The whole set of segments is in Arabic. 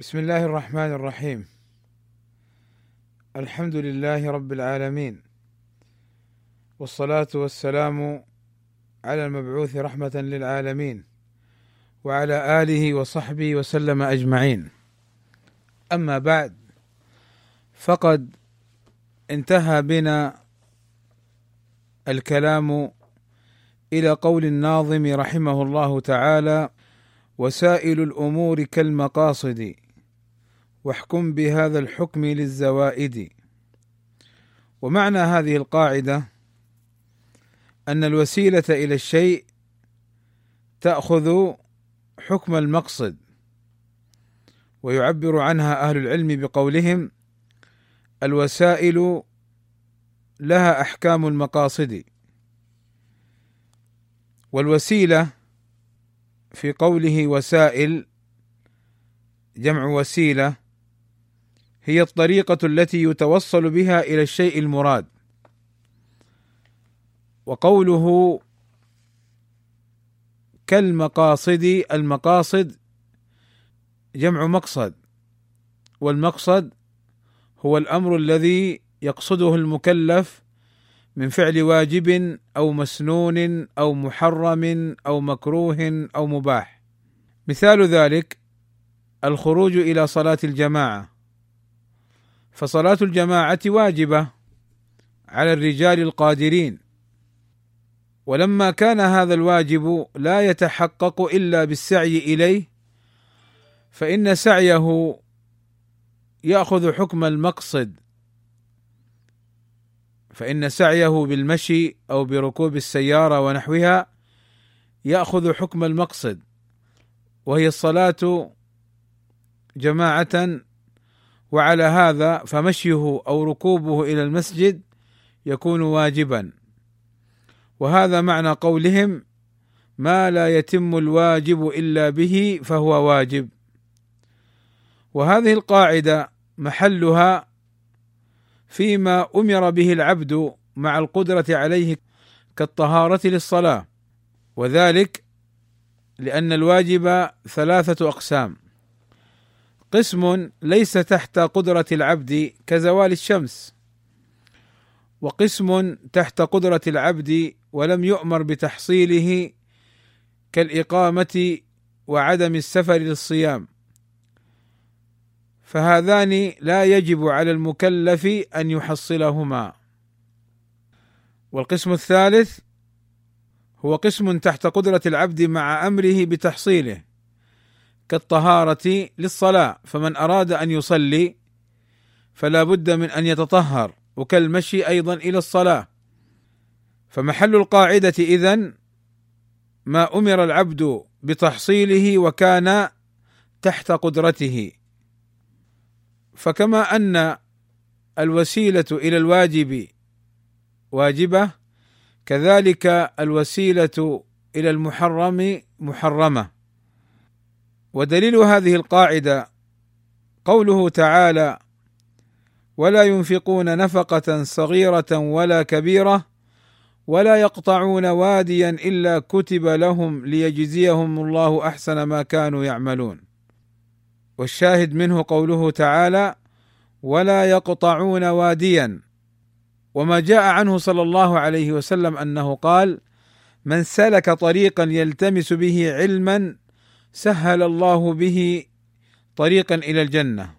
بسم الله الرحمن الرحيم. الحمد لله رب العالمين. والصلاة والسلام على المبعوث رحمة للعالمين وعلى آله وصحبه وسلم أجمعين. أما بعد فقد انتهى بنا الكلام إلى قول الناظم رحمه الله تعالى وسائل الأمور كالمقاصد واحكم بهذا الحكم للزوائد. ومعنى هذه القاعدة أن الوسيلة إلى الشيء تأخذ حكم المقصد ويعبر عنها أهل العلم بقولهم الوسائل لها أحكام المقاصد. والوسيلة في قوله وسائل جمع وسيلة هي الطريقة التي يتوصل بها إلى الشيء المراد. وقوله كالمقاصد المقاصد جمع مقصد والمقصد هو الأمر الذي يقصده المكلف من فعل واجب أو مسنون أو محرم أو مكروه أو مباح. مثال ذلك الخروج إلى صلاة الجماعة. فصلاة الجماعة واجبة على الرجال القادرين. ولما كان هذا الواجب لا يتحقق إلا بالسعي إليه فإن سعيه يأخذ حكم المقصد. فإن سعيه بالمشي أو بركوب السيارة ونحوها يأخذ حكم المقصد. وهي الصلاة جماعة وعلى هذا فمشيه أو ركوبه إلى المسجد يكون واجبا. وهذا معنى قولهم ما لا يتم الواجب إلا به فهو واجب. وهذه القاعدة محلها فيما أمر به العبد مع القدرة عليه كالطهارة للصلاة وذلك لأن الواجب ثلاثة أقسام. قسم ليس تحت قدرة العبد كزوال الشمس وقسم تحت قدرة العبد ولم يؤمر بتحصيله كالإقامة وعدم السفر للصيام. فهذان لا يجب على المكلف أن يحصلهما. والقسم الثالث هو قسم تحت قدرة العبد مع أمره بتحصيله. كالطهارة للصلاة فمن أراد أن يصلي فلا بد من أن يتطهر وكالمشي أيضا إلى الصلاة. فمحل القاعدة إذن ما أمر العبد بتحصيله وكان تحت قدرته. فكما أن الوسيلة إلى الواجب واجبة كذلك الوسيلة إلى المحرم محرمة. ودليل هذه القاعدة قوله تعالى ولا ينفقون نفقة صغيرة ولا كبيرة ولا يقطعون واديا إلا كتب لهم ليجزيهم الله أحسن ما كانوا يعملون. والشاهد منه قوله تعالى ولا يقطعون واديا. وما جاء عنه صلى الله عليه وسلم أنه قال من سلك طريقا يلتمس به علما سهل الله به طريقا إلى الجنة.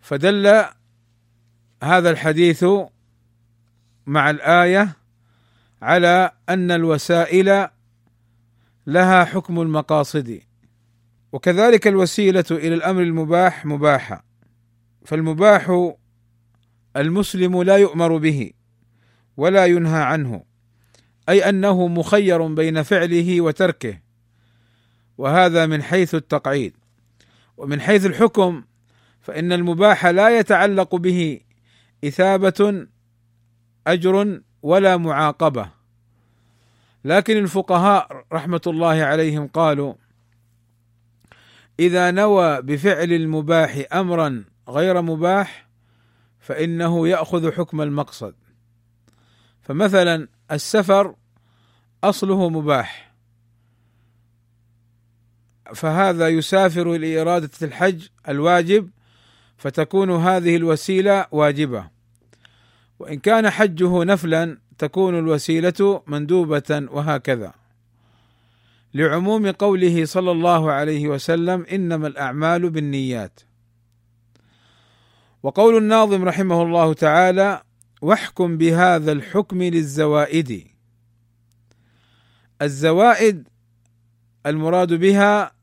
فدل هذا الحديث مع الآية على أن الوسائل لها حكم المقاصد وكذلك الوسيلة إلى الأمر المباح مباحة. فالمباح المسلم لا يؤمر به ولا ينهى عنه أي أنه مخير بين فعله وتركه. وهذا من حيث التقعيد. ومن حيث الحكم فإن المباح لا يتعلق به إثابة أجر ولا معاقبة. لكن الفقهاء رحمة الله عليهم قالوا إذا نوى بفعل المباح أمرا غير مباح فإنه يأخذ حكم المقصد. فمثلا السفر أصله مباح. فهذا يسافر لإرادة الحج الواجب فتكون هذه الوسيلة واجبة. وإن كان حجه نفلا تكون الوسيلة مندوبة وهكذا. لعموم قوله صلى الله عليه وسلم إنما الأعمال بالنيات. وقول الناظم رحمه الله تعالى واحكم بهذا الحكم للزوائد. الزوائد المراد بها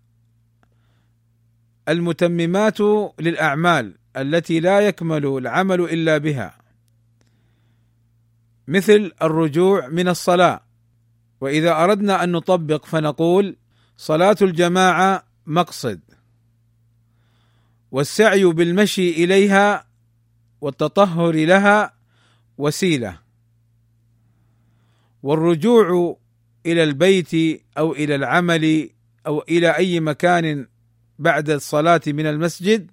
المتممات للأعمال التي لا يكمل العمل إلا بها. مثل الرجوع من الصلاة. وإذا أردنا أن نطبق فنقول صلاة الجماعة مقصد. والسعي بالمشي إليها والتطهر لها وسيلة. والرجوع إلى البيت أو إلى العمل أو إلى أي مكان بعد الصلاة من المسجد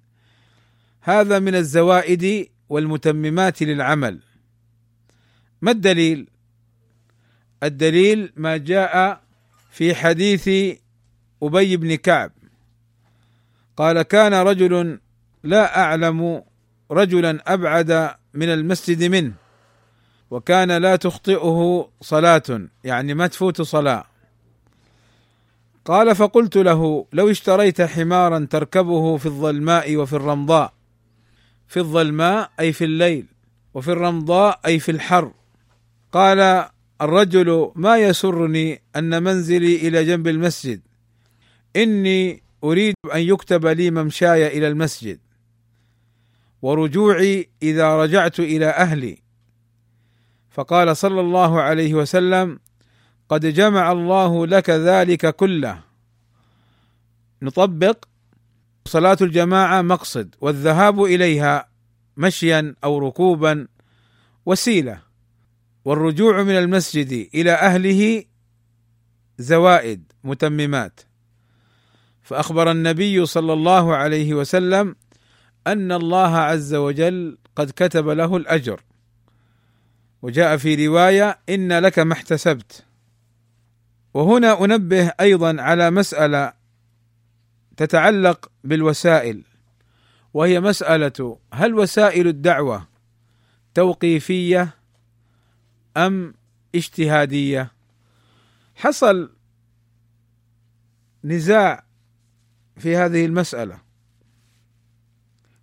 هذا من الزوائد والمتممات للعمل. ما الدليل؟ الدليل ما جاء في حديث أبي بن كعب. قال كان رجل لا أعلم رجلا أبعد من المسجد منه وكان لا تخطئه صلاة. يعني ما تفوت صلاة. قال فقلت له لو اشتريت حمارا تركبه في الظلماء وفي الرمضاء. في الظلماء أي في الليل وفي الرمضاء أي في الحر. قال الرجل ما يسرني أن منزلي إلى جنب المسجد؟ إني أريد أن يكتب لي ممشاي إلى المسجد. ورجوعي إذا رجعت إلى أهلي. فقال صلى الله عليه وسلم قد جمع الله لك ذلك كله. نطبق صلاة الجماعة مقصد والذهاب إليها مشيا أو ركوبا وسيلة. والرجوع من المسجد إلى أهله زوائد متممات. فأخبر النبي صلى الله عليه وسلم أن الله عز وجل قد كتب له الأجر. وجاء في رواية إن لك ما احتسبت. وهنا أنبه أيضا على مسألة تتعلق بالوسائل وهي مسألة هل وسائل الدعوة توقيفية أم اجتهادية؟ حصل نزاع في هذه المسألة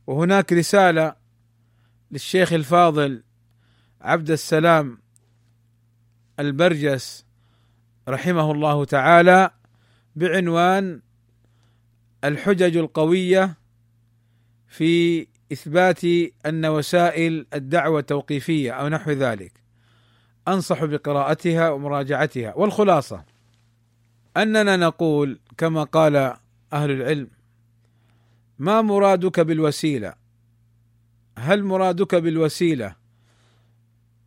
وهناك رسالة للشيخ الفاضل عبد السلام البرجس رحمه الله تعالى بعنوان الحجج القوية في إثبات أن وسائل الدعوة توقيفية أو نحو ذلك. أنصح بقراءتها ومراجعتها. والخلاصة أننا نقول كما قال أهل العلم ما مرادك بالوسيلة؟ هل مرادك بالوسيلة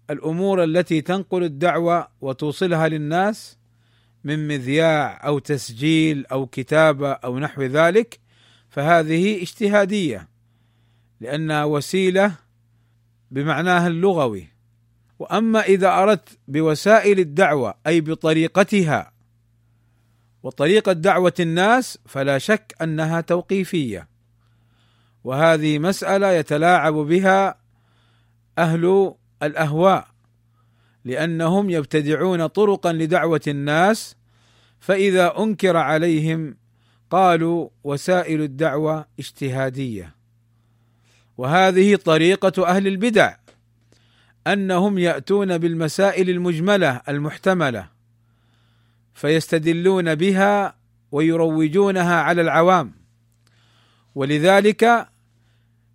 الأمور التي تنقل الدعوة وتوصلها للناس؟ من مذياع أو تسجيل أو كتابة أو نحو ذلك فهذه اجتهادية لانها وسيلة بمعناها اللغوي. وأما إذا أردت بوسائل الدعوة أي بطريقتها وطريقة دعوة الناس فلا شك أنها توقيفية. وهذه مسألة يتلاعب بها أهل الأهواء. لأنهم يبتدعون طرقا لدعوة الناس فإذا أنكر عليهم قالوا وسائل الدعوة اجتهادية. وهذه طريقة أهل البدع أنهم يأتون بالمسائل المجملة المحتملة فيستدلون بها ويروجونها على العوام. ولذلك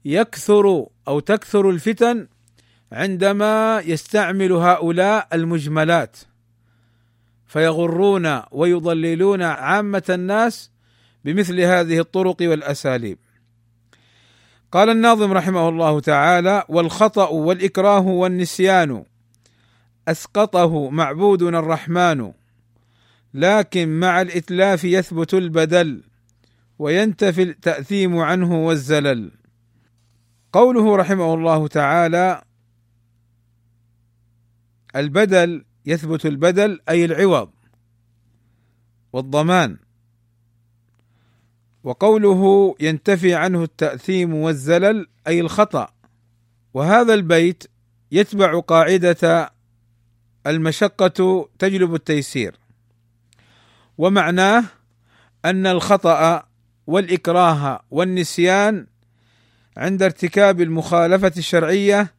يكثر أو تكثر الفتن عندما يستعمل هؤلاء المجملات فيغرون ويضللون عامة الناس بمثل هذه الطرق والأساليب. قال الناظم رحمه الله تعالى والخطأ والإكراه والنسيان أسقطه معبودنا الرحمن لكن مع الإتلاف يثبت البدل وينتفي التأثيم عنه والزلل. قوله رحمه الله تعالى البدل يثبت البدل أي العوض والضمان. وقوله ينتفي عنه التأثيم والزلل أي الخطأ. وهذا البيت يتبع قاعدة المشقة تجلب التيسير. ومعناه أن الخطأ والإكراه والنسيان عند ارتكاب المخالفة الشرعية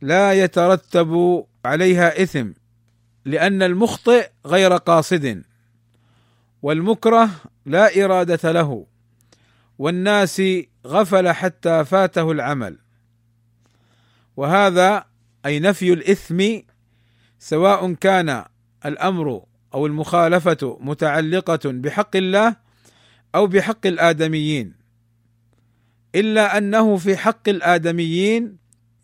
لا يترتب عليها إثم لأن المخطئ غير قاصد والمكره لا إرادة له والناس غفل حتى فاته العمل. وهذا أي نفي الإثم سواء كان الأمر أو المخالفة متعلقة بحق الله أو بحق الآدميين. إلا أنه في حق الآدميين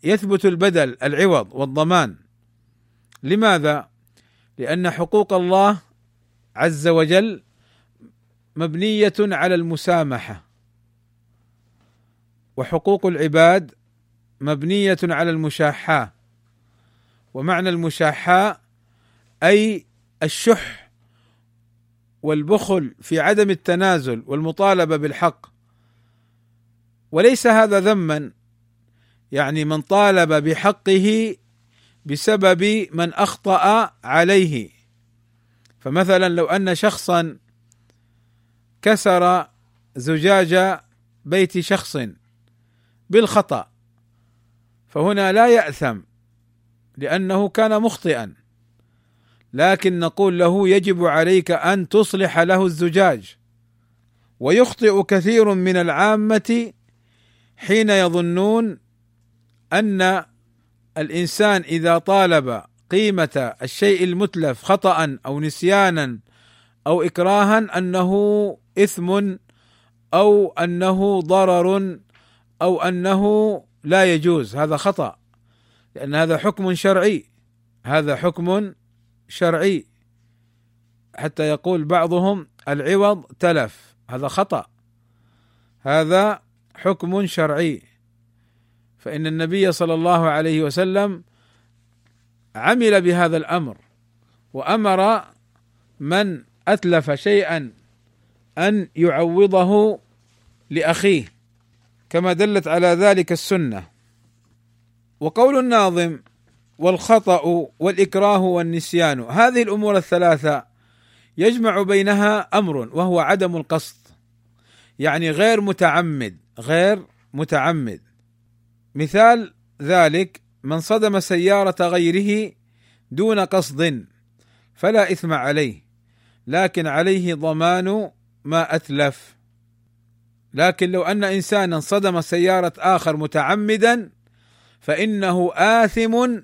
يثبت البدل العوض والضمان. لماذا؟ لأن حقوق الله عز وجل مبنية على المسامحة. وحقوق العباد مبنية على المشاحاه ومعنى المشاحاه أي الشح والبخل في عدم التنازل والمطالبة بالحق. وليس هذا ذما يعني من طالب بحقه بسبب من أخطأ عليه. فمثلا لو أن شخصا كسر زجاج بيت شخص بالخطأ فهنا لا يأثم لأنه كان مخطئا. لكن نقول له يجب عليك أن تصلح له الزجاج. ويخطئ كثير من العامة حين يظنون أن الإنسان إذا طالب قيمة الشيء المتلف خطا أو نسيانا أو اكراها أنه إثم أو أنه ضرر أو أنه لا يجوز هذا خطأ لأن هذا حكم شرعي هذا حكم شرعي. حتى يقول بعضهم العوض تلف هذا خطأ هذا حكم شرعي. فإن النبي صلى الله عليه وسلم عمل بهذا الأمر وأمر من أتلف شيئا أن يعوضه لأخيه كما دلت على ذلك السنة. وقول الناظم والخطأ والإكراه والنسيان هذه الأمور الثلاثة يجمع بينها أمر وهو عدم القصد يعني غير متعمد غير متعمد. مثال ذلك من صدم سيارة غيره دون قصد فلا إثم عليه لكن عليه ضمان ما أتلف. لكن لو أن إنسانا صدم سيارة آخر متعمدا فإنه آثم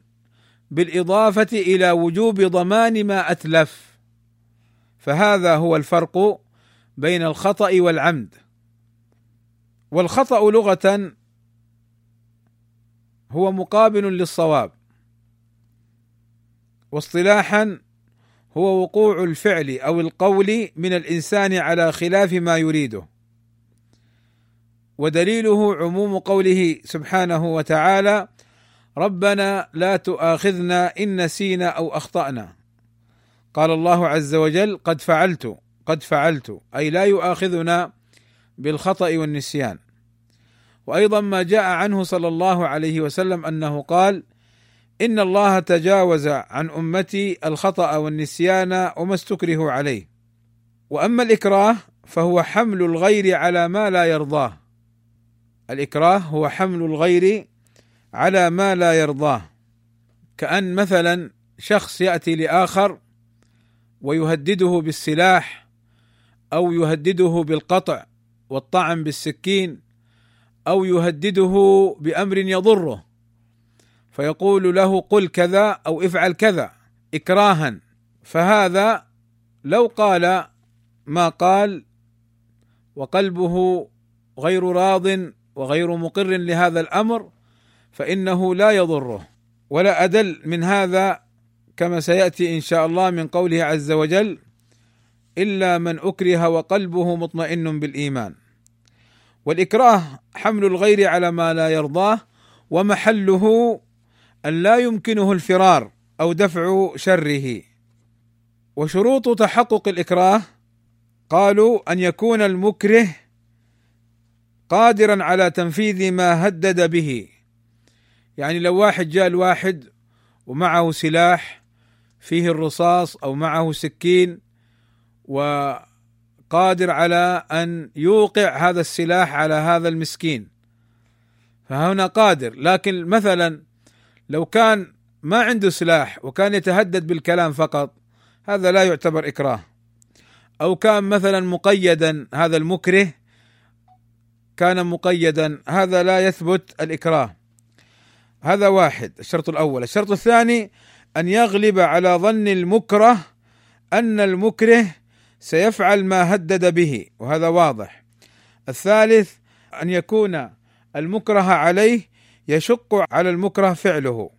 بالإضافة إلى وجوب ضمان ما أتلف. فهذا هو الفرق بين الخطأ والعمد. والخطأ لغة هو مقابل للصواب. واصطلاحا هو وقوع الفعل أو القول من الإنسان على خلاف ما يريده. ودليله عموم قوله سبحانه وتعالى ربنا لا تؤاخذنا إن نسينا أو أخطأنا. قال الله عز وجل قد فعلت قد فعلت أي لا يؤاخذنا بالخطأ والنسيان. وأيضا ما جاء عنه صلى الله عليه وسلم أنه قال إن الله تجاوز عن أمتي الخطأ والنسيان وما استكرهوا عليه. وأما الإكراه فهو حمل الغير على ما لا يرضاه. الإكراه هو حمل الغير على ما لا يرضاه. كأن مثلا شخص يأتي لآخر ويهدده بالسلاح أو يهدده بالقطع والطعن بالسكين أو يهدده بأمر يضره. فيقول له قل كذا أو افعل كذا إكراها. فهذا لو قال ما قال وقلبه غير راض وغير مقر لهذا الأمر فإنه لا يضره. ولا أدل من هذا كما سيأتي إن شاء الله من قوله عز وجل إلا من أكره وقلبه مطمئن بالإيمان. والإكراه حمل الغير على ما لا يرضاه ومحله أن لا يمكنه الفرار أو دفع شره. وشروط تحقق الإكراه قالوا أن يكون المكره قادرا على تنفيذ ما هدد به. يعني لو واحد جاء الواحد ومعه سلاح فيه الرصاص أو معه سكين وقادر على أن يوقع هذا السلاح على هذا المسكين. فهنا قادر. لكن مثلا لو كان ما عنده سلاح وكان يتهدد بالكلام فقط هذا لا يعتبر إكراه. أو كان مثلا مقيدا هذا المكره كان مقيدا هذا لا يثبت الإكراه. هذا واحد الشرط الأول. الشرط الثاني أن يغلب على ظن المكره أن المكره سيفعل ما هدد به وهذا واضح. الثالث أن يكون المكره عليه يشق على المكره فعله.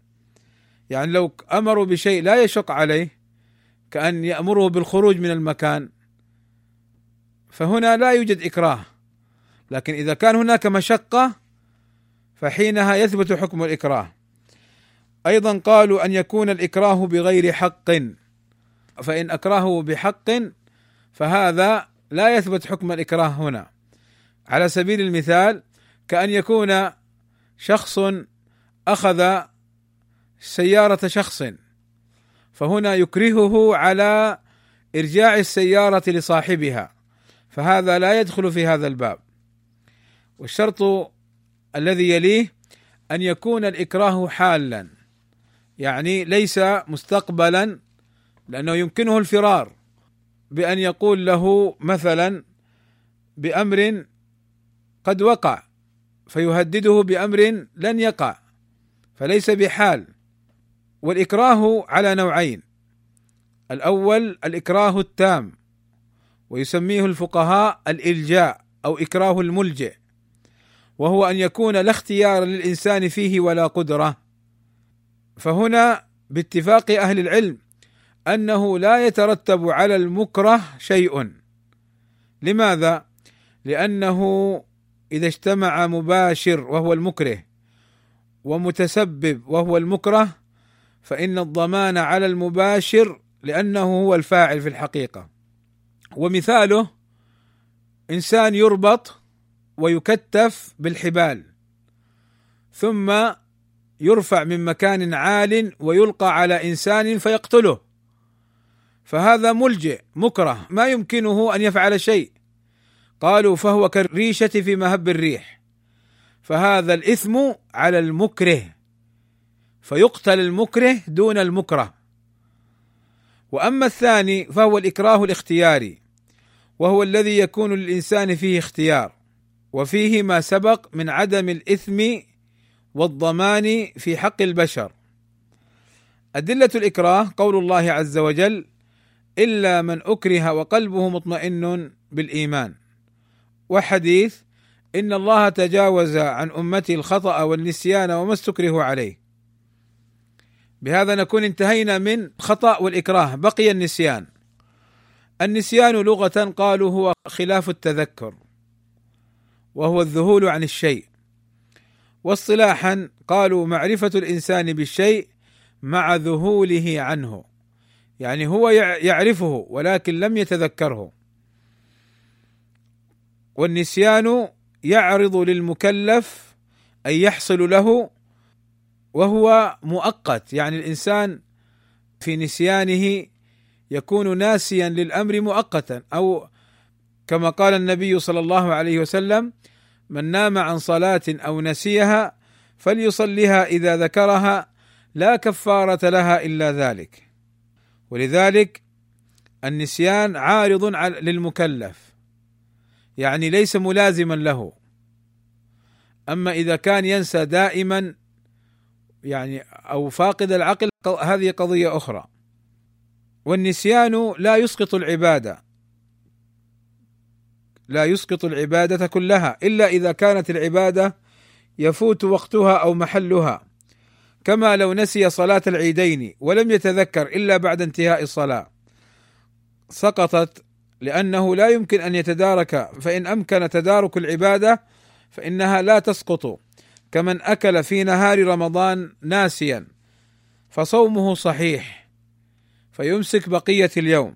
يعني لو أمروا بشيء لا يشق عليه كأن يأمره بالخروج من المكان فهنا لا يوجد إكراه. لكن إذا كان هناك مشقة فحينها يثبت حكم الإكراه. أيضا قالوا أن يكون الإكراه بغير حق. فإن أكرهه بحق فهذا لا يثبت حكم الإكراه هنا. على سبيل المثال كأن يكون شخص أخذ سيارة شخص فهنا يكرهه على إرجاع السيارة لصاحبها فهذا لا يدخل في هذا الباب. والشرط الذي يليه أن يكون الإكراه حالا يعني ليس مستقبلا لأنه يمكنه الفرار. بأن يقول له مثلا بأمر قد وقع فيهدده بأمر لن يقع فليس بحال. والإكراه على نوعين الأول الإكراه التام ويسميه الفقهاء الإلجاء أو إكراه الملجئ وهو أن يكون لا اختيار للإنسان فيه ولا قدرة. فهنا باتفاق أهل العلم أنه لا يترتب على المكره شيء. لماذا؟ لأنه إذا اجتمع مباشر وهو المكره ومتسبب وهو المكره فإن الضمان على المباشر لأنه هو الفاعل في الحقيقة. ومثاله إنسان يربط ويكتف بالحبال ثم يرفع من مكان عال ويلقى على إنسان فيقتله. فهذا ملجئ مكره ما يمكنه أن يفعل شيء. قالوا فهو كالريشة في مهب الريح. فهذا الإثم على المكره. فيقتل المكره دون المكره. وأما الثاني فهو الإكراه الاختياري. وهو الذي يكون للإنسان فيه اختيار. وفيه ما سبق من عدم الإثم والضمان في حق البشر. أدلة الإكراه قول الله عز وجل: إلا من أكره وقلبه مطمئن بالإيمان. وحديث: إن الله تجاوز عن أمتي الخطأ والنسيان وما استكرهوا عليه. بهذا نكون انتهينا من خطأ والإكراه بقي النسيان النسيان لغة قالوا هو خلاف التذكر وهو الذهول عن الشيء واصطلاحا قالوا معرفة الإنسان بالشيء مع ذهوله عنه يعني هو يعرفه ولكن لم يتذكره. والنسيان يعرض للمكلف أن يحصل له وهو مؤقت. يعني الإنسان في نسيانه يكون ناسيا للأمر مؤقتا. أو كما قال النبي صلى الله عليه وسلم من نام عن صلاة أو نسيها فليصلها إذا ذكرها لا كفارة لها إلا ذلك. ولذلك النسيان عارض للمكلف. يعني ليس ملازما له. أما إذا كان ينسى دائما يعني أو فاقد العقل هذه قضية أخرى. والنسيان لا يسقط العبادة. لا يسقط العبادة كلها إلا إذا كانت العبادة يفوت وقتها أو محلها. كما لو نسي صلاة العيدين ولم يتذكر إلا بعد انتهاء الصلاة. سقطت لأنه لا يمكن أن يتدارك فإن أمكن تدارك العبادة فإنها لا تسقط. كمن أكل في نهار رمضان ناسيا فصومه صحيح فيمسك بقية اليوم.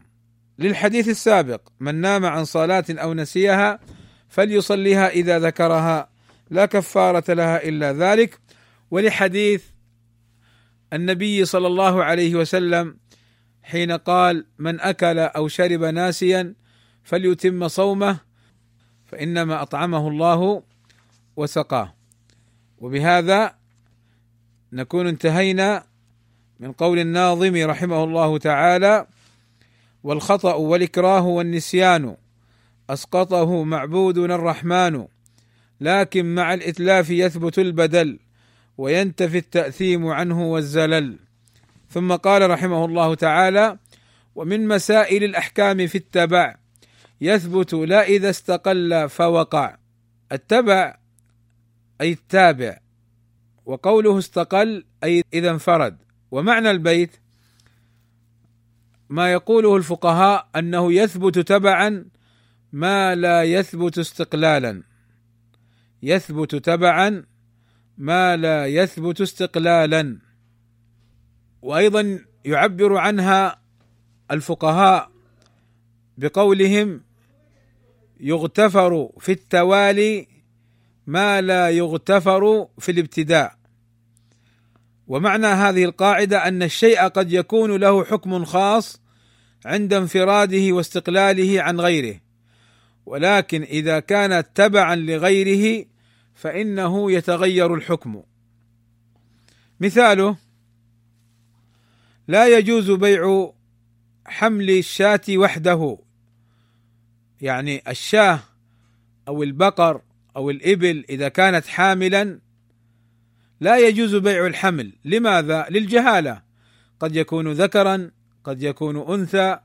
للحديث السابق من نام عن صلاة أو نسيها فليصليها إذا ذكرها لا كفارة لها إلا ذلك. ولحديث النبي صلى الله عليه وسلم حين قال من أكل أو شرب ناسيا فليتم صومه فإنما أطعمه الله وسقاه. وبهذا نكون انتهينا من قول الناظم رحمه الله تعالى والخطأ والإكراه والنسيان أسقطه معبودنا الرحمن لكن مع الإتلاف يثبت البدل. وينتفي التأثيم عنه والزلل. ثم قال رحمه الله تعالى ومن مسائل الأحكام في التبع يثبت لا إذا استقل فوقع. التبع أي التابع وقوله استقل أي إذا انفرد. ومعنى البيت ما يقوله الفقهاء أنه يثبت تبعا ما لا يثبت استقلالا. يثبت تبعا ما لا يثبت استقلالا. وأيضا يعبر عنها الفقهاء بقولهم يغتفر في التوالي ما لا يغتفر في الابتداء. ومعنى هذه القاعدة أن الشيء قد يكون له حكم خاص عند انفراده واستقلاله عن غيره. ولكن إذا كان تبعا لغيره فإنه يتغير الحكم. مثاله لا يجوز بيع حمل الشاة وحده. يعني الشاة أو البقر أو الإبل إذا كانت حاملا لا يجوز بيع الحمل. لماذا؟ للجهالة. قد يكون ذكرا قد يكون أنثى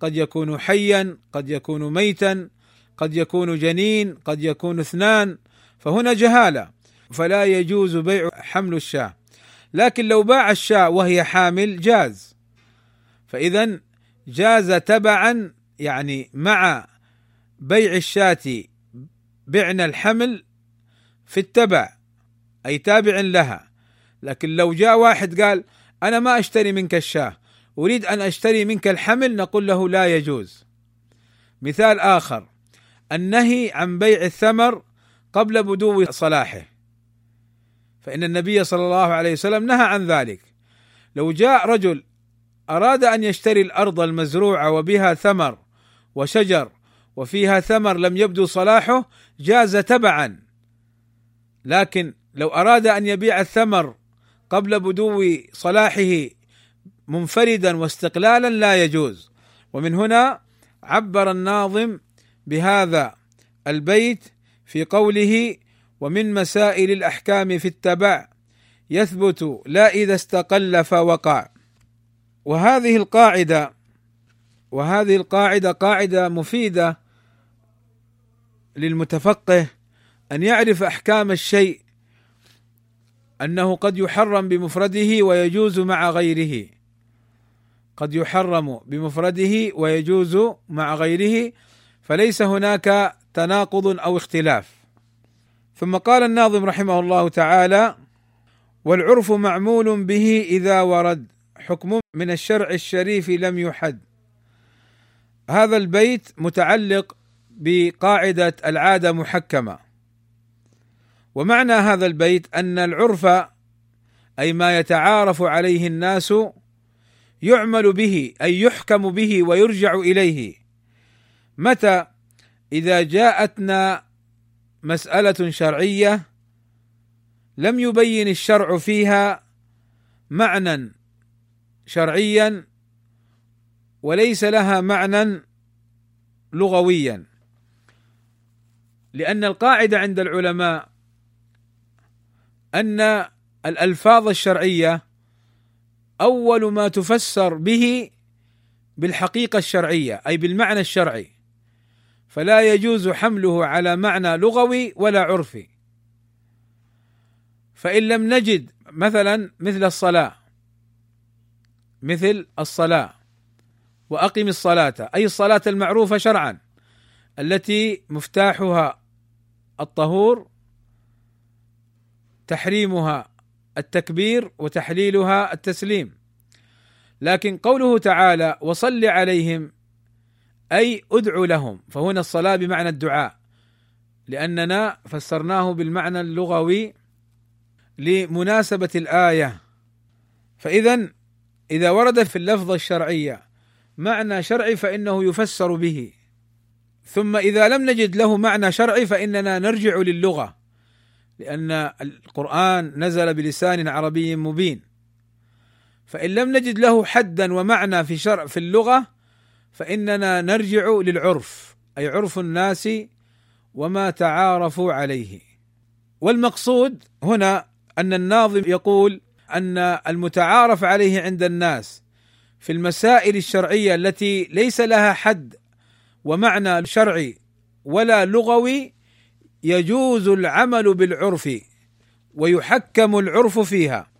قد يكون حيا قد يكون ميتا قد يكون جنين قد يكون اثنان فهنا جهالة. فلا يجوز بيع حمل الشاة. لكن لو باع الشاة وهي حامل جاز. فإذا جاز تبعا يعني مع بيع الشاة بعنا الحمل في التبع أي تابع لها. لكن لو جاء واحد قال أنا ما أشتري منك الشاة أريد أن أشتري منك الحمل نقول له لا يجوز. مثال آخر. النهي عن بيع الثمر قبل بدو صلاحه. فإن النبي صلى الله عليه وسلم نهى عن ذلك. لو جاء رجل أراد أن يشتري الأرض المزروعة وبها ثمر وشجر وفيها ثمر لم يبدو صلاحه جاز تبعا. لكن لو أراد أن يبيع الثمر قبل بدو صلاحه منفردا واستقلالا لا يجوز. ومن هنا عبر الناظم بهذا البيت في قوله ومن مسائل الأحكام في التبع يثبت لا إذا استقل فوقع. وهذه القاعدة وهذه القاعدة قاعدة مفيدة للمتفقه أن يعرف أحكام الشيء أنه قد يحرم بمفرده ويجوز مع غيره. قد يحرم بمفرده ويجوز مع غيره فليس هناك تناقض أو اختلاف. ثم قال الناظم رحمه الله تعالى والعرف معمول به إذا ورد حكم من الشرع الشريف لم يحد. هذا البيت متعلق بقاعدة العادة محكمة. ومعنى هذا البيت أن العرف أي ما يتعارف عليه الناس يعمل به أي يحكم به ويرجع إليه. متى؟ إذا جاءتنا مسألة شرعية لم يبين الشرع فيها معنى شرعيا وليس لها معنى لغويا. لأن القاعدة عند العلماء أن الألفاظ الشرعية أول ما تفسر به بالحقيقة الشرعية أي بالمعنى الشرعي. فلا يجوز حمله على معنى لغوي ولا عرفي. فإن لم نجد مثلا مثل الصلاة مثل الصلاة وأقم الصلاة أي الصلاة المعروفة شرعا التي مفتاحها الطهور تحريمها التكبير وتحليلها التسليم. لكن قوله تعالى وصل عليهم أي ادع لهم. فهنا الصلاة بمعنى الدعاء. لأننا فسرناه بالمعنى اللغوي لمناسبة الآية. فاذا إذا ورد في اللفظه الشرعية معنى شرعي فإنه يفسر به. ثم إذا لم نجد له معنى شرعي فإننا نرجع للغة. لأن القرآن نزل بلسان عربي مبين. فإن لم نجد له حدا ومعنى في شرع في اللغة فإننا نرجع للعرف أي عرف الناس وما تعارفوا عليه. والمقصود هنا أن الناظم يقول أن المتعارف عليه عند الناس في المسائل الشرعية التي ليس لها حد ومعنى شرعي ولا لغوي يجوز العمل بالعرف ويحكم العرف فيها.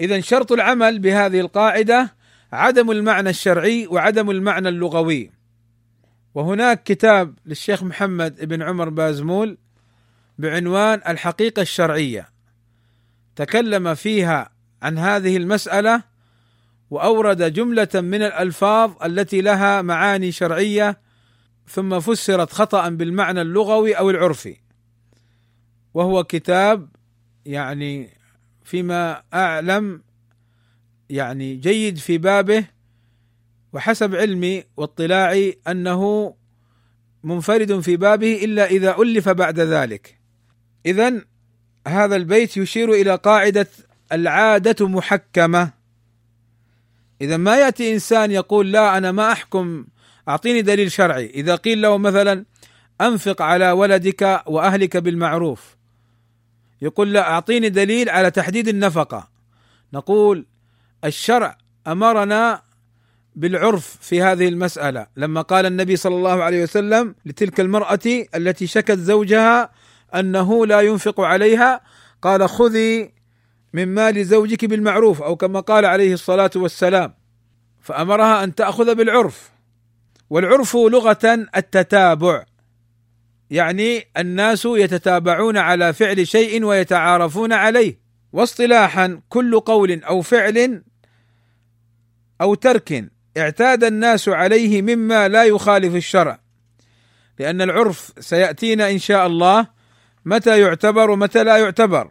اذا شرط العمل بهذه القاعدة عدم المعنى الشرعي وعدم المعنى اللغوي. وهناك كتاب للشيخ محمد بن عمر بازمول بعنوان الحقيقة الشرعية. تكلم فيها عن هذه المسألة وأورد جملة من الألفاظ التي لها معاني شرعية ثم فسرت خطأ بالمعنى اللغوي أو العرفي. وهو كتاب يعني فيما أعلم يعني جيد في بابه وحسب علمي واطلاعي أنه منفرد في بابه إلا إذا ألف بعد ذلك. اذا هذا البيت يشير إلى قاعدة العادة محكمة. إذا ما يأتي إنسان يقول لا أنا ما أحكم أعطيني دليل شرعي. إذا قيل له مثلا أنفق على ولدك وأهلك بالمعروف يقول لا أعطيني دليل على تحديد النفقة. نقول الشرع أمرنا بالعرف في هذه المسألة. لما قال النبي صلى الله عليه وسلم لتلك المرأة التي شكت زوجها أنه لا ينفق عليها قال خذي من مال زوجك بالمعروف أو كما قال عليه الصلاة والسلام. فأمرها أن تأخذ بالعرف. والعرف لغة التتابع. يعني الناس يتتابعون على فعل شيء ويتعارفون عليه. واصطلاحا كل قول أو فعل أو ترك اعتاد الناس عليه مما لا يخالف الشرع. لأن العرف سيأتينا إن شاء الله متى يعتبر ومتى لا يعتبر.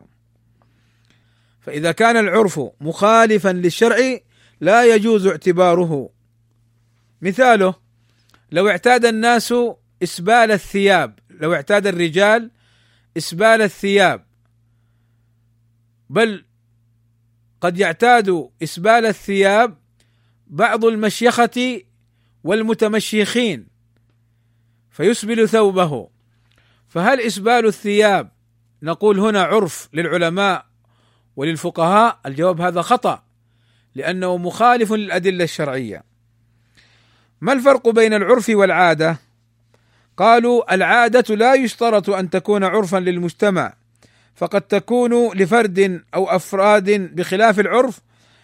فإذا كان العرف مخالفا للشرع لا يجوز اعتباره. مثاله لو اعتاد الناس إسبال الثياب لو اعتاد الرجال إسبال الثياب. بل قد يعتاد إسبال الثياب بعض المشيخة والمتمشيخين فيسبل ثوبه. فهل إسبال الثياب؟ نقول هنا عرف للعلماء وللفقهاء الجواب هذا خطأ لأنه مخالف للأدلة الشرعية. ما الفرق بين العرف والعادة؟ قالوا العادة لا يشترط أن تكون عرفا للمجتمع فقد تكون لفرد أو أفراد بخلاف العرف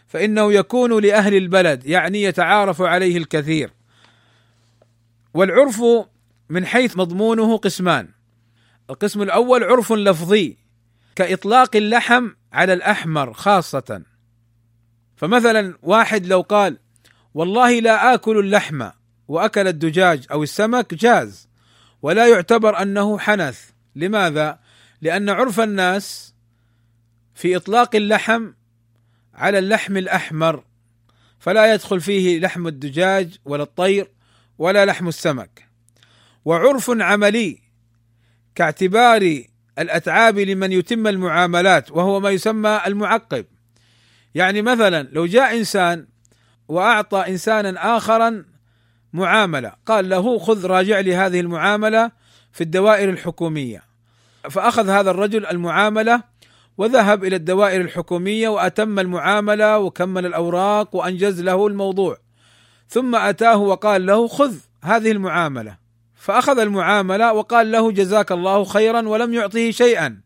فإنه يكون لأهل البلد يعني يتعارف عليه الكثير. والعرف من حيث مضمونه قسمان. القسم الأول عرف لفظي كإطلاق اللحم على الأحمر خاصة. فمثلا واحد لو قال والله لا آكل اللحم وأكل الدجاج أو السمك جاز ولا يعتبر أنه حنث. لماذا؟ لأن عرف الناس في إطلاق اللحم على اللحم الأحمر فلا يدخل فيه لحم الدجاج ولا الطير ولا لحم السمك. وعرف عملي كاعتبار الأتعاب لمن يتم المعاملات وهو ما يسمى المعقب. يعني مثلا لو جاء إنسان وأعطى انسانا اخرا معاملة قال له خذ راجع لي هذه المعاملة في الدوائر الحكومية. فأخذ هذا الرجل المعاملة وذهب إلى الدوائر الحكومية وأتم المعاملة وكمل الأوراق وأنجز له الموضوع. ثم أتاه وقال له خذ هذه المعاملة. فأخذ المعاملة وقال له جزاك الله خيرا ولم يعطه شيئا.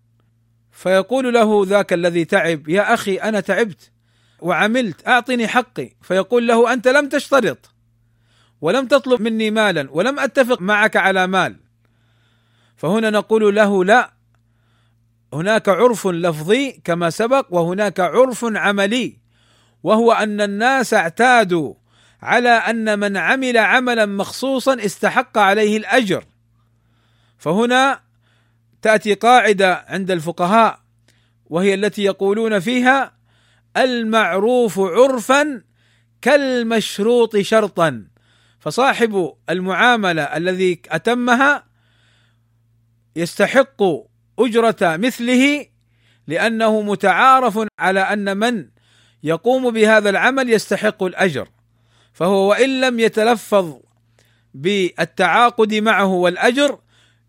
فيقول له ذاك الذي تعب يا أخي أنا تعبت وعملت أعطني حقي. فيقول له أنت لم تشترط ولم تطلب مني مالا ولم أتفق معك على مال. فهنا نقول له لا هناك عرف لفظي كما سبق وهناك عرف عملي وهو أن الناس اعتادوا على أن من عمل عملا مخصوصا استحق عليه الأجر. فهنا تأتي قاعدة عند الفقهاء وهي التي يقولون فيها المعروف عرفا كالمشروط شرطا. فصاحب المعاملة الذي أتمها يستحق أجرة مثله لأنه متعارف على أن من يقوم بهذا العمل يستحق الأجر فهو وإن لم يتلفظ بالتعاقد معه والأجر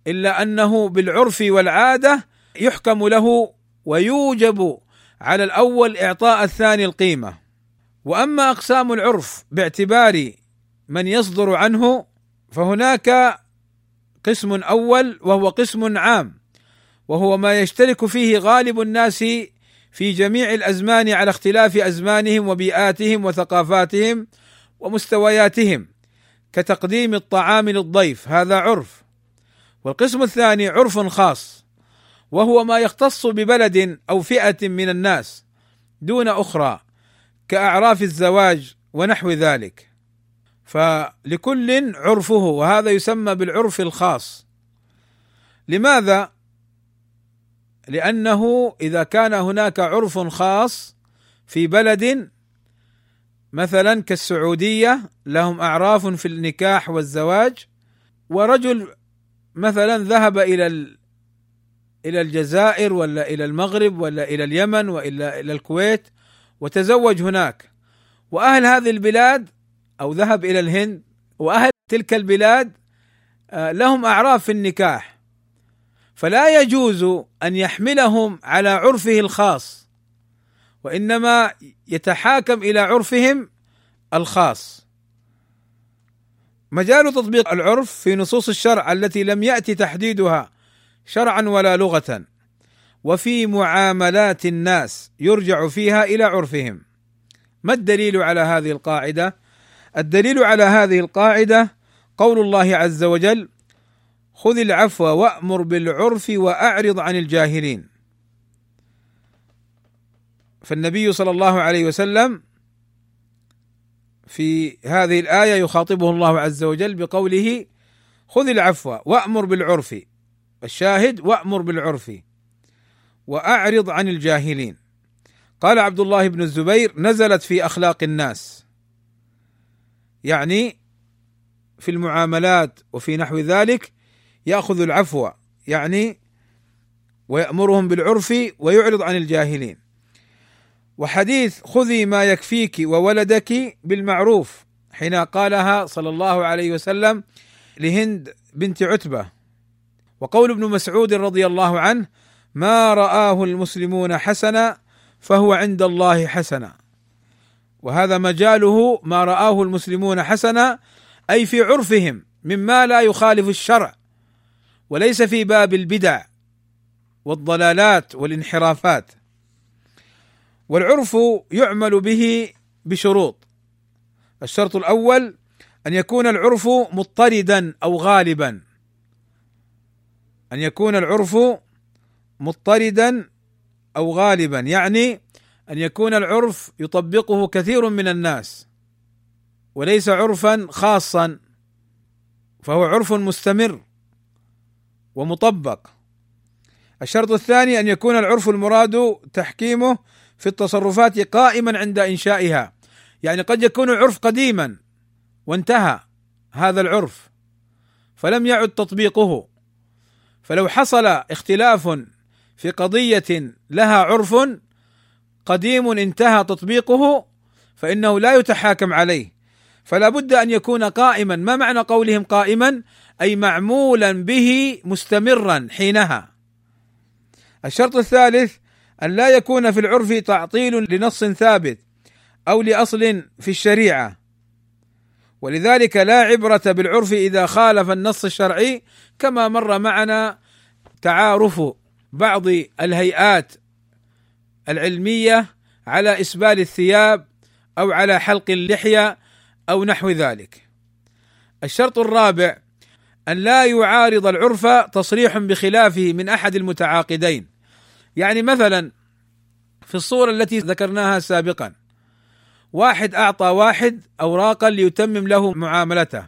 إلا أنه بالعرف والعادة يحكم له ويوجب على الأول إعطاء الثاني القيمة. وأما أقسام العرف باعتبار من يصدر عنه فهناك قسم أول وهو قسم عام. وهو ما يشترك فيه غالب الناس في جميع الأزمان على اختلاف أزمانهم وبيئاتهم وثقافاتهم ومستوياتهم كتقديم الطعام للضيف هذا عرف. والقسم الثاني عرف خاص وهو ما يختص ببلد أو فئة من الناس دون أخرى كأعراف الزواج ونحو ذلك. فلكل عرفه وهذا يسمى بالعرف الخاص. لماذا؟ لأنه إذا كان هناك عرف خاص في بلد مثلا كالسعودية لهم أعراف في النكاح والزواج. ورجل مثلا ذهب إلى إلى الجزائر ولا إلى المغرب ولا إلى اليمن وإلا إلى الكويت وتزوج هناك. وأهل هذه البلاد أو ذهب إلى الهند وأهل تلك البلاد آه، لهم أعراف في النكاح. فلا يجوز أن يحملهم على عرفه الخاص وإنما يتحاكم إلى عرفهم الخاص. مجال تطبيق العرف في نصوص الشرع التي لم يأتي تحديدها شرعا ولا لغة وفي معاملات الناس يرجع فيها إلى عرفهم. ما الدليل على هذه القاعدة؟ الدليل على هذه القاعدة قول الله عز وجل خذ العفو وأمر بالعرف وأعرض عن الجاهلين. فالنبي صلى الله عليه وسلم في هذه الآية يخاطبه الله عز وجل بقوله خذ العفو وأمر بالعرف الشاهد وأمر بالعرف وأعرض عن الجاهلين. قال عبد الله بن الزبير نزلت في أخلاق الناس يعني في المعاملات وفي نحو ذلك ياخذ العفو يعني ويأمرهم بالعرف ويعرض عن الجاهلين. وحديث خذي ما يكفيك وولدك بالمعروف حين قالها صلى الله عليه وسلم لهند بنت عتبة. وقول ابن مسعود رضي الله عنه ما رآه المسلمون حسنا فهو عند الله حسنا وهذا مجاله ما رآه المسلمون حسنا أي في عرفهم مما لا يخالف الشرع. وليس في باب البدع والضلالات والانحرافات. والعرف يعمل به بشروط. الشرط الأول أن يكون العرف مضطردا أو غالبا. أن يكون العرف مضطردا أو غالبا يعني أن يكون العرف يطبقه كثير من الناس. وليس عرفا خاصا فهو عرف مستمر. ومطبق. الشرط الثاني أن يكون العرف المراد تحكيمه في التصرفات قائما عند إنشائها. يعني قد يكون العرف قديما وانتهى هذا العرف فلم يعد تطبيقه. فلو حصل اختلاف في قضية لها عرف قديم انتهى تطبيقه فإنه لا يتحاكم عليه. فلا بد أن يكون قائما. ما معنى قولهم قائما؟ أي معمولا به مستمرا حينها الشرط الثالث أن لا يكون في العرف تعطيل لنص ثابت أو لأصل في الشريعة ولذلك لا عبرة بالعرف إذا خالف النص الشرعي كما مر معنا تعارف بعض الهيئات العلمية على إسبال الثياب أو على حلق اللحية أو نحو ذلك. الشرط الرابع أن لا يعارض العرف تصريح بخلافه من أحد المتعاقدين. يعني مثلا في الصورة التي ذكرناها سابقا واحد أعطى واحد اوراقا ليتمم له معاملته.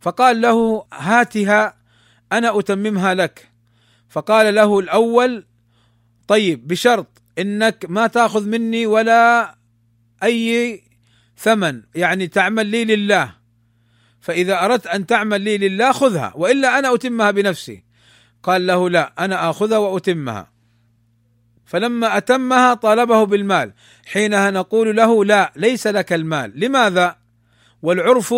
فقال له هاتها أنا أتممها لك. فقال له الأول طيب بشرط إنك ما تأخذ مني ولا أي ثمن يعني تعمل لي لله. فإذا أردت أن تعمل لي لله خذها وإلا أنا أتمها بنفسي. قال له لا أنا آخذها وأتمها. فلما أتمها طالبه بالمال. حينها نقول له لا ليس لك المال. لماذا؟ والعرف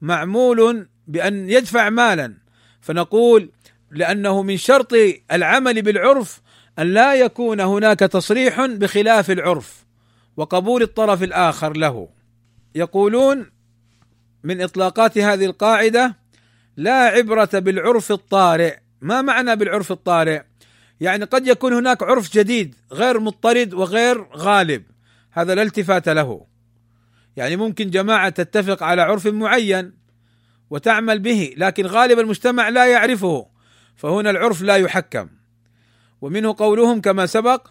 معمول بأن يدفع مالا. فنقول لأنه من شرط العمل بالعرف أن لا يكون هناك تصريح بخلاف العرف وقبول الطرف الآخر له. يقولون من إطلاقات هذه القاعدة لا عبرة بالعرف الطارئ. ما معنى بالعرف الطارئ؟ يعني قد يكون هناك عرف جديد غير مضطرد وغير غالب. هذا لا التفات له. يعني ممكن جماعة تتفق على عرف معين وتعمل به لكن غالب المجتمع لا يعرفه فهنا العرف لا يحكم. ومنه قولهم كما سبق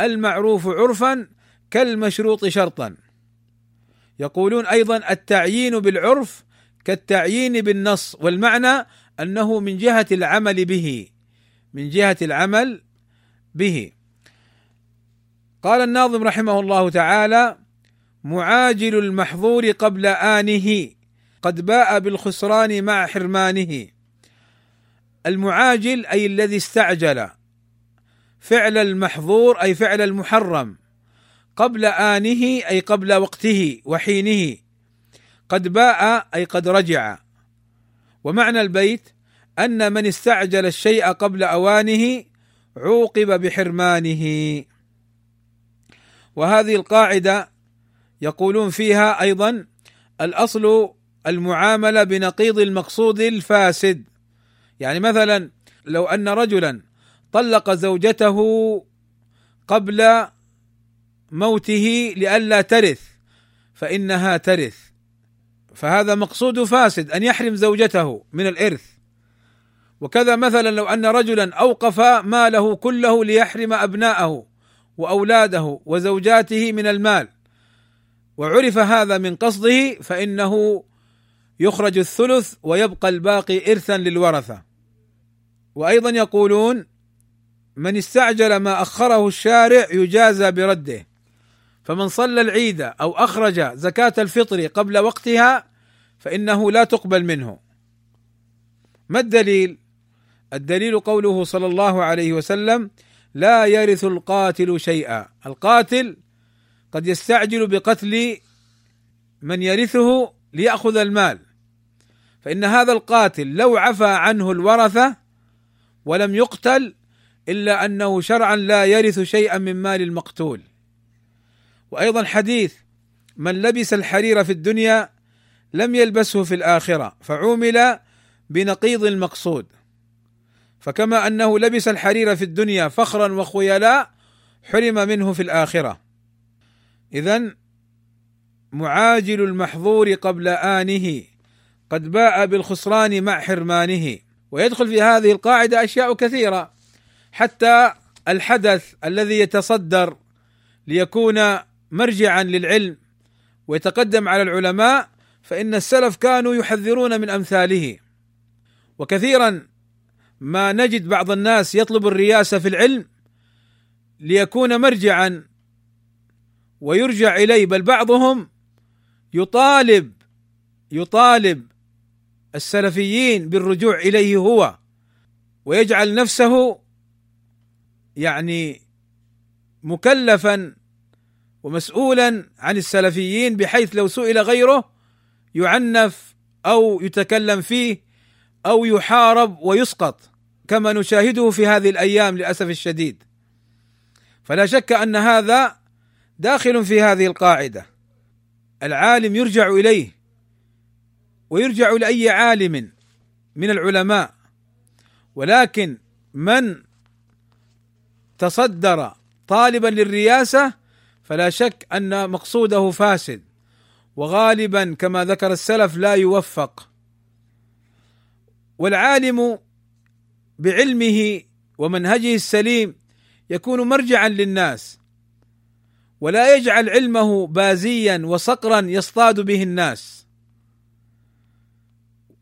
المعروف عرفا كالمشروط شرطا. يقولون أيضا التعيين بالعرف كالتعيين بالنص والمعنى أنه من جهة العمل به من جهة العمل به. قال الناظم رحمه الله تعالى معاجل المحظور قبل آنه قد باء بالخسران مع حرمانه. المعاجل أي الذي استعجل فعل المحظور أي فعل المحرم. قبل آنه أي قبل وقته وحينه. قد باء أي قد رجع. ومعنى البيت أن من استعجل الشيء قبل أوانه عوقب بحرمانه. وهذه القاعدة يقولون فيها أيضا الأصل المعاملة بنقيض المقصود الفاسد. يعني مثلا لو أن رجلا طلق زوجته قبل موته لئلا ترث فإنها ترث. فهذا مقصود فاسد أن يحرم زوجته من الإرث. وكذا مثلا لو أن رجلا أوقف ماله كله ليحرم أبناءه وأولاده وزوجاته من المال وعرف هذا من قصده فإنه يخرج الثلث ويبقى الباقي إرثا للورثة. وأيضا يقولون من استعجل ما أخره الشارع يجازى برده. فمن صلى العيد أو أخرج زكاة الفطر قبل وقتها فإنه لا تقبل منه. ما الدليل؟ الدليل قوله صلى الله عليه وسلم لا يرث القاتل شيئا القاتل قد يستعجل بقتل من يرثه ليأخذ المال. فإن هذا القاتل لو عفى عنه الورثة ولم يقتل إلا أنه شرعا لا يرث شيئا من مال المقتول. وأيضا حديث من لبس الحرير في الدنيا لم يلبسه في الآخرة فعومل بنقيض المقصود. فكما أنه لبس الحرير في الدنيا فخرا وخيلاء حرم منه في الآخرة. اذا معاجل المحظور قبل آنه قد باء بالخسران مع حرمانه. ويدخل في هذه القاعدة أشياء كثيرة حتى الحدث الذي يتصدر ليكون مرجعا للعلم ويتقدم على العلماء فإن السلف كانوا يحذرون من أمثاله. وكثيرا ما نجد بعض الناس يطلب الرياسة في العلم ليكون مرجعا ويرجع إليه بل بعضهم يطالب يطالب السلفيين بالرجوع إليه هو ويجعل نفسه يعني مكلفا ومسؤولا عن السلفيين بحيث لو سئل غيره يعنف أو يتكلم فيه أو يحارب ويسقط كما نشاهده في هذه الأيام للأسف الشديد. فلا شك أن هذا داخل في هذه القاعدة. العالم يرجع إليه ويرجع لاي عالم من العلماء. ولكن من تصدر طالبا للرياسه فلا شك أن مقصوده فاسد وغالبا كما ذكر السلف لا يوفق. والعالم بعلمه ومنهجه السليم يكون مرجعا للناس ولا يجعل علمه بازيا وصقرا يصطاد به الناس.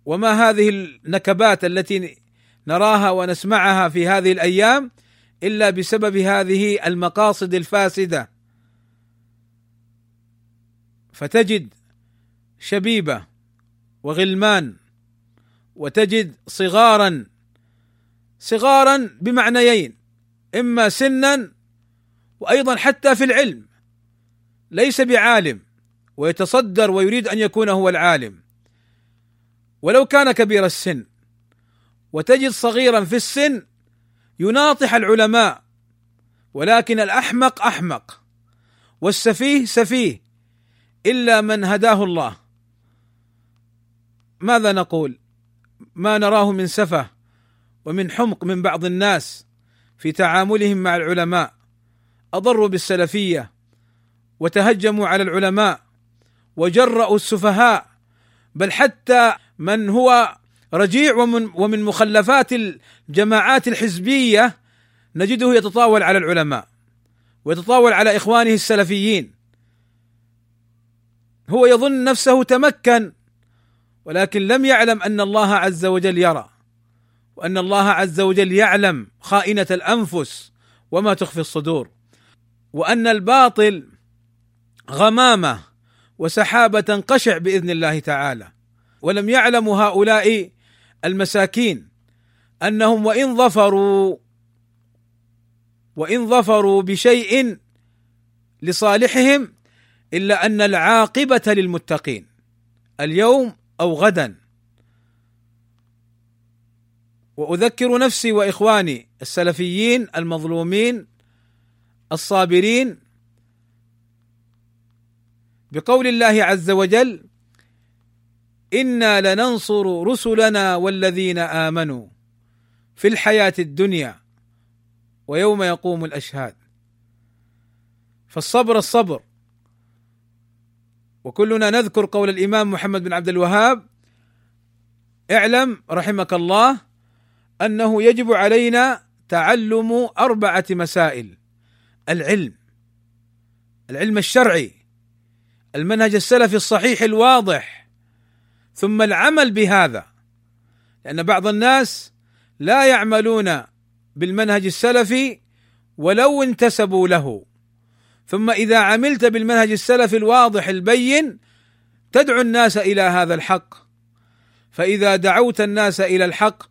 وما هذه النكبات التي نراها ونسمعها في هذه الأيام إلا بسبب هذه المقاصد الفاسدة. فتجد شبيبة وغلمان وتجد صغارا صغارا بمعنيين إما سنا وأيضا حتى في العلم ليس بعالم ويتصدر ويريد أن يكون هو العالم. ولو كان كبير السن وتجد صغيرا في السن يناطح العلماء ولكن الأحمق أحمق والسفيه سفيه إلا من هداه الله. ماذا نقول؟ ما نراه من سفه ومن حمق من بعض الناس في تعاملهم مع العلماء. أضروا بالسلفية وتهجموا على العلماء وجرأوا السفهاء. بل حتى من هو رجيع ومن ومن مخلفات الجماعات الحزبية نجده يتطاول على العلماء ويتطاول على إخوانه السلفيين. هو يظن نفسه تمكن ولكن لم يعلم أن الله عز وجل يرى وأن الله عز وجل يعلم خائنة الأنفس وما تخفي الصدور وأن الباطل غمامة وسحابة تنقشع بإذن الله تعالى. ولم يعلموا هؤلاء المساكين أنهم وإن ظفروا وإن ظفروا بشيء لصالحهم إلا أن العاقبة للمتقين اليوم أو غدا. وأذكر نفسي وإخواني السلفيين المظلومين الصابرين. بقول الله عز وجل إنا لننصر رسلنا والذين آمنوا في الحياة الدنيا ويوم يقوم الأشهاد. فالصبر الصبر. وكلنا نذكر قول الإمام محمد بن عبد الوهاب اعلم رحمك الله أنه يجب علينا تعلم أربعة مسائل. العلم العلم الشرعي المنهج السلفي الصحيح الواضح ثم العمل بهذا. لأن بعض الناس لا يعملون بالمنهج السلفي ولو انتسبوا له. ثم إذا عملت بالمنهج السلفي الواضح البين تدعو الناس إلى هذا الحق. فإذا دعوت الناس إلى الحق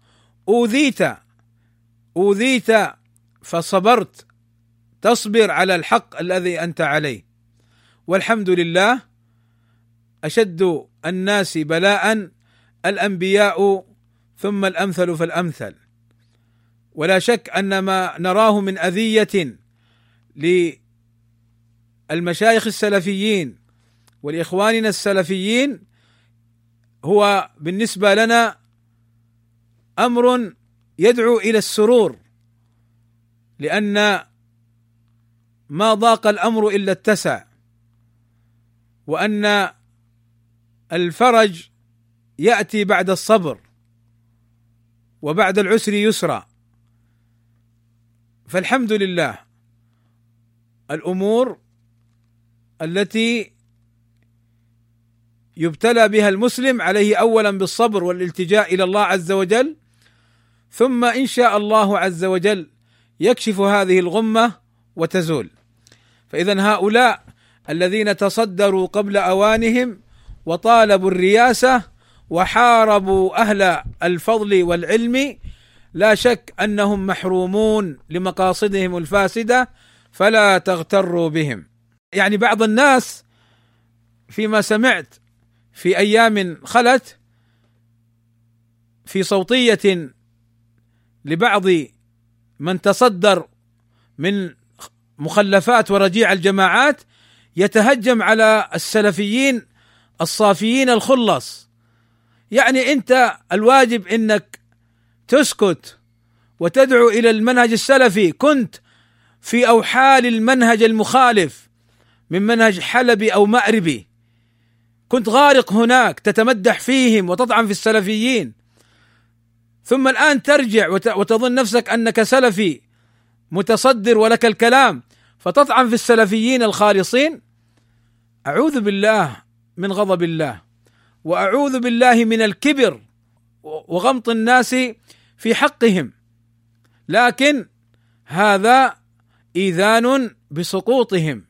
أوذيت أوذيت فصبرت تصبر على الحق الذي أنت عليه. والحمد لله أشد الناس بلاء الأنبياء ثم الأمثل فالأمثل. ولا شك أن ما نراه من أذية للمشايخ السلفيين ولاخواننا السلفيين هو بالنسبة لنا أمر يدعو إلى السرور لأن ما ضاق الأمر إلا اتسع وأن الفرج يأتي بعد الصبر وبعد العسر يسرا. فالحمد لله الأمور التي يبتلى بها المسلم عليه اولا بالصبر والالتجاء إلى الله عز وجل ثم إن شاء الله عز وجل يكشف هذه الغمة وتزول. فاذا هؤلاء الذين تصدروا قبل أوانهم وطالبوا الرياسة وحاربوا أهل الفضل والعلم لا شك أنهم محرومون لمقاصدهم الفاسدة فلا تغتروا بهم. يعني بعض الناس فيما سمعت في أيام خلت في صوتية لبعض من تصدر من مخلفات ورجيع الجماعات يتهجم على السلفيين الصافيين الخلص. يعني أنت الواجب إنك تسكت وتدعو إلى المنهج السلفي. كنت في أوحال المنهج المخالف. من منهج حلبي أو مأربي. كنت غارق هناك تتمدح فيهم وتطعن في السلفيين. ثم الآن ترجع وتظن نفسك أنك سلفي متصدر ولك الكلام فتطعن في السلفيين الخالصين؟ أعوذ بالله من غضب الله وأعوذ بالله من الكبر وغمط الناس في حقهم. لكن هذا إيذان بسقوطهم.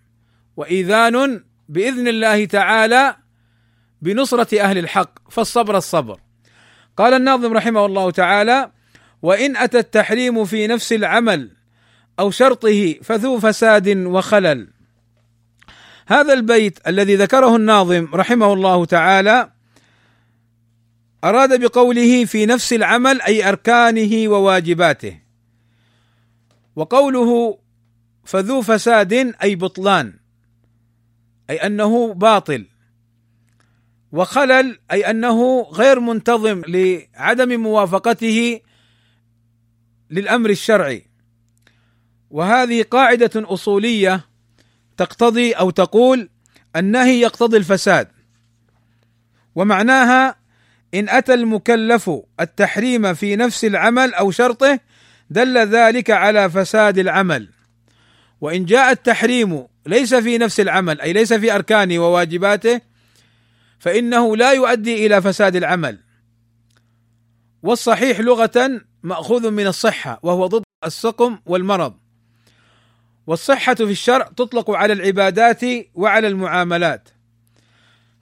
وايذان بإذن الله تعالى بنصرة أهل الحق فالصبر الصبر. قال الناظم رحمه الله تعالى وإن أتى التحريم في نفس العمل أو شرطه فذو فساد وخلل. هذا البيت الذي ذكره الناظم رحمه الله تعالى أراد بقوله في نفس العمل أي أركانه وواجباته. وقوله فذو فساد أي بطلان. أي أنه باطل. وخلل أي أنه غير منتظم لعدم موافقته للأمر الشرعي. وهذه قاعدة أصولية تقتضي أو تقول النهي يقتضي الفساد. ومعناها إن أتى المكلف التحريم في نفس العمل أو شرطه دل ذلك على فساد العمل. وإن جاء التحريم ليس في نفس العمل أي ليس في أركانه وواجباته فإنه لا يؤدي إلى فساد العمل. والصحيح لغة مأخوذ من الصحة وهو ضد السقم والمرض. والصحة في الشرع تطلق على العبادات وعلى المعاملات.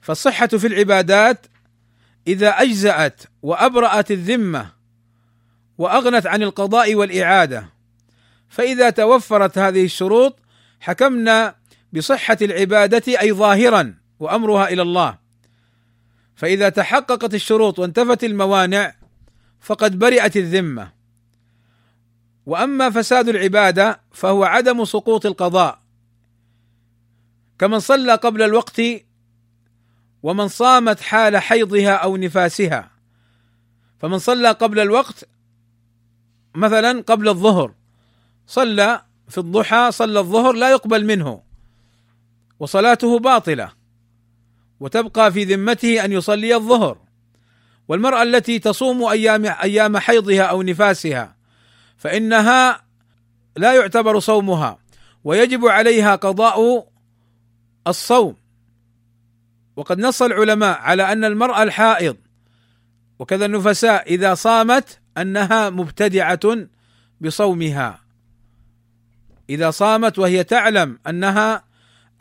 فالصحة في العبادات إذا أجزأت وأبرأت الذمة وأغنت عن القضاء والإعادة فإذا توفرت هذه الشروط حكمنا بصحة العبادة أي ظاهرا وأمرها إلى الله. فإذا تحققت الشروط وانتفت الموانع فقد برئت الذمة. وأما فساد العبادة فهو عدم سقوط القضاء. كمن صلى قبل الوقت ومن صامت حال حيضها أو نفاسها. فمن صلى قبل الوقت مثلا قبل الظهر صلى في الضحى صلى الظهر لا يقبل منه وصلاته باطلة وتبقى في ذمته أن يصلي الظهر. والمرأة التي تصوم أيام أيام حيضها أو نفاسها فإنها لا يعتبر صومها ويجب عليها قضاء الصوم. وقد نص العلماء على أن المرأة الحائض وكذا النفساء إذا صامت أنها مبتدعة بصومها. إذا صامت وهي تعلم أنها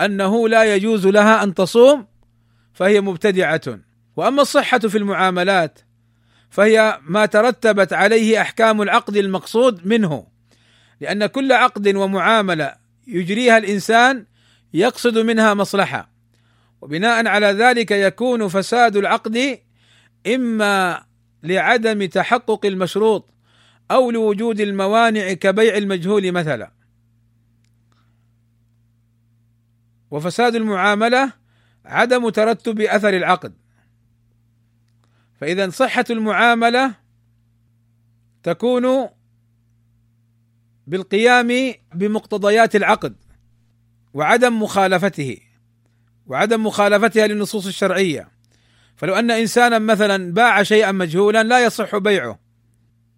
أنه لا يجوز لها أن تصوم فهي مبتدعة. وأما الصحة في المعاملات فهي ما ترتبت عليه أحكام العقد المقصود منه. لأن كل عقد ومعاملة يجريها الإنسان يقصد منها مصلحة. وبناء على ذلك يكون فساد العقد إما لعدم تحقق المشروط أو لوجود الموانع كبيع المجهول مثلا. وفساد المعاملة عدم ترتب أثر العقد. فإذا صحة المعاملة تكون بالقيام بمقتضيات العقد وعدم مخالفته وعدم مخالفتها للنصوص الشرعية. فلو أن إنسانا مثلا باع شيئا مجهولا لا يصح بيعه.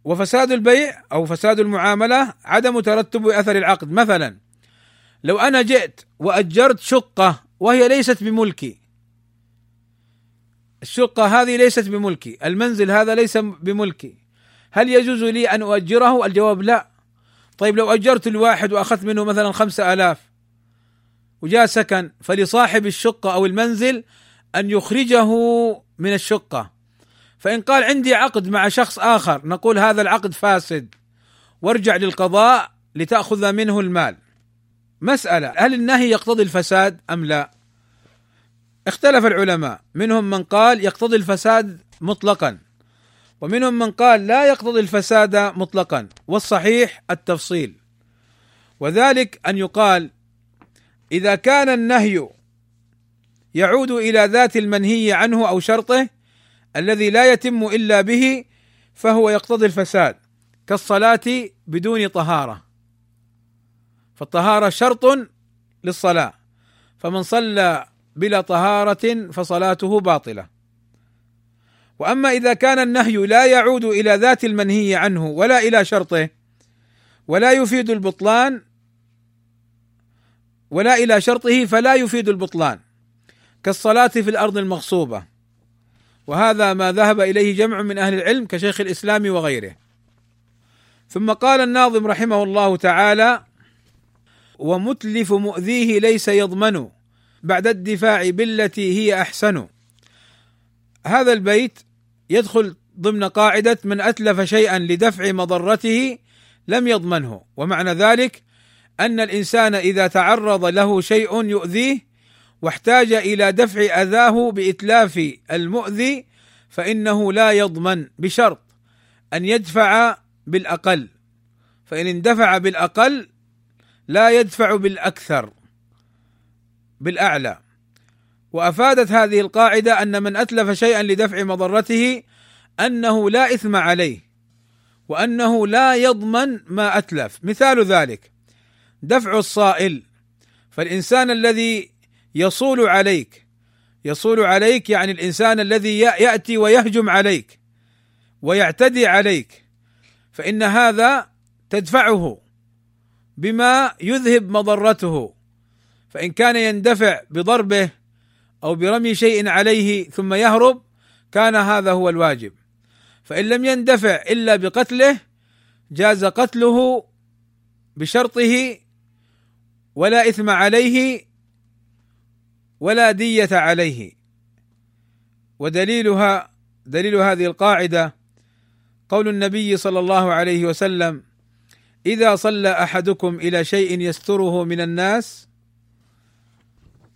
وفساد البيع أو فساد المعاملة عدم ترتب أثر العقد. مثلا لو أنا جئت وأجرت شقة وهي ليست بملكي. الشقة هذه ليست بملكي. المنزل هذا ليس بملكي. هل يجوز لي أن أؤجره؟ الجواب لا. طيب لو أجرت الواحد وأخذت منه مثلا خمسة آلاف وجاء سكن فلصاحب الشقة أو المنزل أن يخرجه من الشقة. فإن قال عندي عقد مع شخص آخر نقول هذا العقد فاسد. وارجع للقضاء لتأخذ منه المال. مسألة هل النهي يقتضي الفساد أم لا؟ اختلف العلماء. منهم من قال يقتضي الفساد مطلقا ومنهم من قال لا يقتضي الفساد مطلقا والصحيح التفصيل. وذلك أن يقال إذا كان النهي يعود إلى ذات المنهي عنه أو شرطه الذي لا يتم إلا به فهو يقتضي الفساد كالصلاة بدون طهارة. فالطهارة شرط للصلاة. فمن صلى بلا طهارة فصلاته باطلة. وأما إذا كان النهي لا يعود إلى ذات المنهي عنه ولا إلى شرطه ولا يفيد البطلان ولا إلى شرطه فلا يفيد البطلان. كالصلاة في الأرض المغصوبة. وهذا ما ذهب إليه جمع من أهل العلم كشيخ الإسلام وغيره. ثم قال الناظم رحمه الله تعالى ومتلف مؤذيه ليس يضمن بعد الدفاع بالتي هي أحسن. هذا البيت يدخل ضمن قاعدة من أتلف شيئا لدفع مضرته لم يضمنه ومعنى ذلك أن الإنسان إذا تعرض له شيء يؤذيه واحتاج إلى دفع أذاه بإتلاف المؤذي فإنه لا يضمن بشرط أن يدفع بالأقل. فإن اندفع بالأقل لا يدفع بالأكثر بالأعلى. وأفادت هذه القاعدة أن من أتلف شيئا لدفع مضرته أنه لا إثم عليه وأنه لا يضمن ما أتلف. مثال ذلك دفع الصائل. فالإنسان الذي يصول عليك يصول عليك يعني الإنسان الذي يأتي ويهجم عليك ويعتدي عليك فإن هذا تدفعه. بما يذهب مضرته فإن كان يندفع بضربه أو برمي شيء عليه ثم يهرب كان هذا هو الواجب. فإن لم يندفع إلا بقتله جاز قتله بشرطه ولا إثم عليه ولا دية عليه. ودليلها دليل هذه القاعدة قول النبي صلى الله عليه وسلم إذا صلى أحدكم إلى شيء يستره من الناس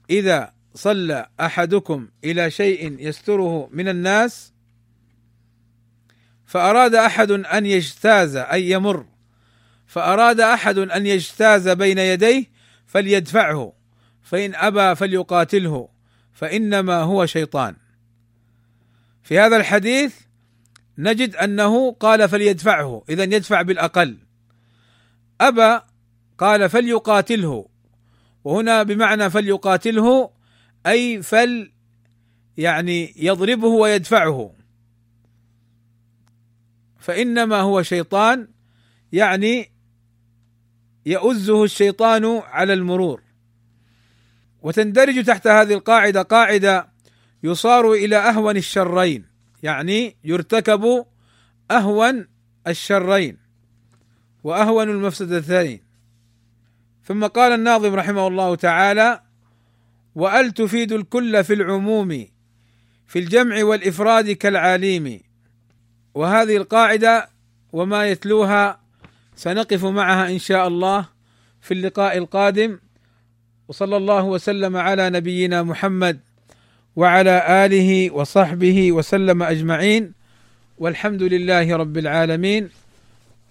إذا صلى أحدكم إلى شيء يستره من الناس فأراد أحد أن يجتاز أي يمر فأراد أحد أن يجتاز بين يديه فليدفعه فإن أبى فليقاتله فإنما هو شيطان. في هذا الحديث نجد أنه قال فليدفعه إذا يدفع بالأقل. أبى قال فليقاتله. وهنا بمعنى فليقاتله أي فل يعني يضربه ويدفعه. فإنما هو شيطان يعني يؤزه الشيطان على المرور. وتندرج تحت هذه القاعدة قاعدة يصار إلى أهون الشرين يعني يرتكب أهون الشرين. وأهون المفسدتين ثم قال الناظم رحمه الله تعالى وال تفيد الكل في العموم في الجمع والإفراد كالعاليم. وهذه القاعدة وما يتلوها سنقف معها إن شاء الله في اللقاء القادم. وصلى الله وسلم على نبينا محمد وعلى آله وصحبه وسلم أجمعين. والحمد لله رب العالمين.